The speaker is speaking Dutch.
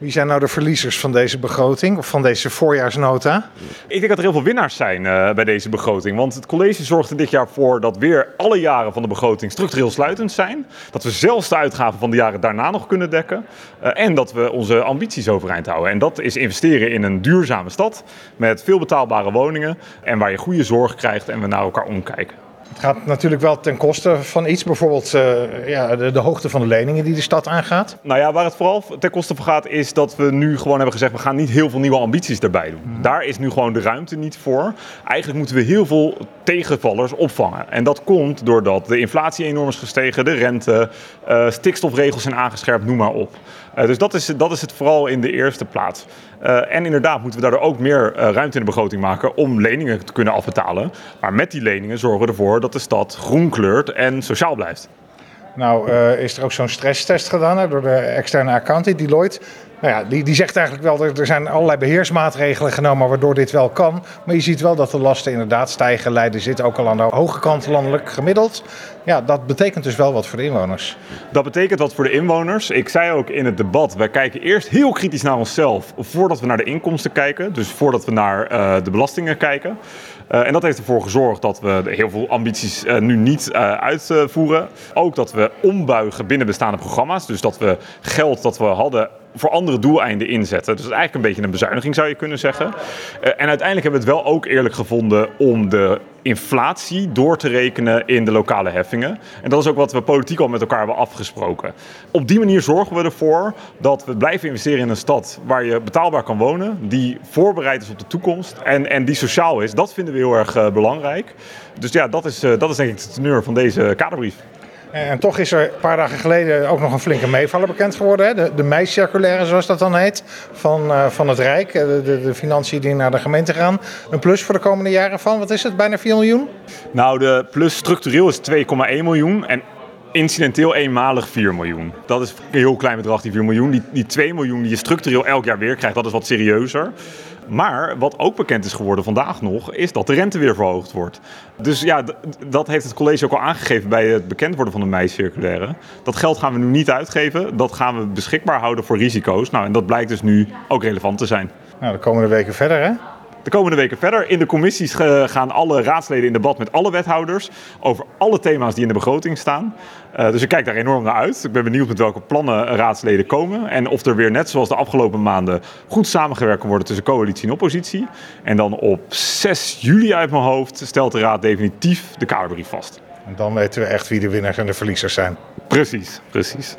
Wie zijn nou de verliezers van deze begroting of van deze voorjaarsnota? Ik denk dat er heel veel winnaars zijn uh, bij deze begroting. Want het college zorgt er dit jaar voor dat weer alle jaren van de begroting structureel sluitend zijn. Dat we zelfs de uitgaven van de jaren daarna nog kunnen dekken. Uh, en dat we onze ambities overeind houden. En dat is investeren in een duurzame stad met veel betaalbare woningen. En waar je goede zorg krijgt en we naar elkaar omkijken. Het gaat natuurlijk wel ten koste van iets, bijvoorbeeld uh, ja, de, de, hoogte van de leningen die de stad aangaat. Nou ja, waar het vooral ten koste van gaat, is dat we nu gewoon hebben gezegd: we gaan niet heel veel nieuwe ambities erbij doen. Hmm. Daar is nu gewoon de ruimte niet voor. Eigenlijk moeten we heel veel tegenvallers opvangen. En dat komt doordat de inflatie enorm is gestegen, de rente, uh, stikstofregels zijn aangescherpt, noem maar op. Uh, dus dat is, dat is het vooral in de eerste plaats. Uh, en inderdaad moeten we daardoor ook meer ruimte in de begroting maken om leningen te kunnen afbetalen. Maar met die leningen zorgen we ervoor dat de stad groen kleurt en sociaal blijft. Nou, uh, is er ook zo'n stresstest gedaan hè, door de externe accountant Deloitte. Nou ja, die, die zegt eigenlijk wel dat er zijn allerlei beheersmaatregelen genomen waardoor dit wel kan. Maar je ziet wel dat de lasten inderdaad stijgen. Leiden zit ook al aan de hoge kant landelijk gemiddeld. Ja, dat betekent dus wel wat voor de inwoners. Dat betekent wat voor de inwoners. Ik zei ook in het debat, wij kijken eerst heel kritisch naar onszelf voordat we naar de inkomsten kijken. Dus voordat we naar uh, de belastingen kijken. Uh, en dat heeft ervoor gezorgd dat we heel veel ambities uh, nu niet uitvoeren. Ook dat we ombuigen binnen bestaande programma's. Dus dat we geld dat we hadden voor andere doeleinden inzetten. Dus eigenlijk een beetje een bezuiniging zou je kunnen zeggen. Uh, en uiteindelijk hebben we het wel ook eerlijk gevonden om de inflatie door te rekenen in de lokale heffingen. En dat is ook wat we politiek al met elkaar hebben afgesproken. Op die manier zorgen we ervoor dat we blijven investeren in een stad waar je betaalbaar kan wonen, die voorbereid is op de toekomst en, en die sociaal is. Dat vinden we heel erg uh, belangrijk. Dus ja, dat is, uh, dat is denk ik de teneur van deze kaderbrief. En toch is er een paar dagen geleden ook nog een flinke meevaller bekend geworden. Hè? De, de meicirculaire, zoals dat dan heet, van, uh, van het Rijk. De, de, de, financiën die naar de gemeente gaan. Een plus voor de komende jaren van, wat is het, bijna 4 miljoen? Nou, de plus structureel is 2,1 miljoen. En incidenteel eenmalig 4 miljoen. Dat is een heel klein bedrag, die 4 miljoen. Die, die 2 miljoen die je structureel elk jaar weer krijgt, dat is wat serieuzer. Maar wat ook bekend is geworden vandaag nog, is dat de rente weer verhoogd wordt. Dus ja, dat heeft het college ook al aangegeven bij het bekend worden van de mei-circulaire. Dat geld gaan we nu niet uitgeven, dat gaan we beschikbaar houden voor risico's. Nou, en dat blijkt dus nu ook relevant te zijn. Nou, de komende weken verder, hè? De komende weken verder. In de commissies gaan alle raadsleden in debat met alle wethouders over alle thema's die in de begroting staan. Uh, dus ik kijk daar enorm naar uit. Ik ben benieuwd met welke plannen raadsleden komen. En of er weer, net zoals de afgelopen maanden, goed samengewerkt kan worden tussen coalitie en oppositie. En dan op 6 juli uit mijn hoofd stelt de raad definitief de kaderbrief vast. En dan weten we echt wie de winnaars en de verliezers zijn. Precies, precies.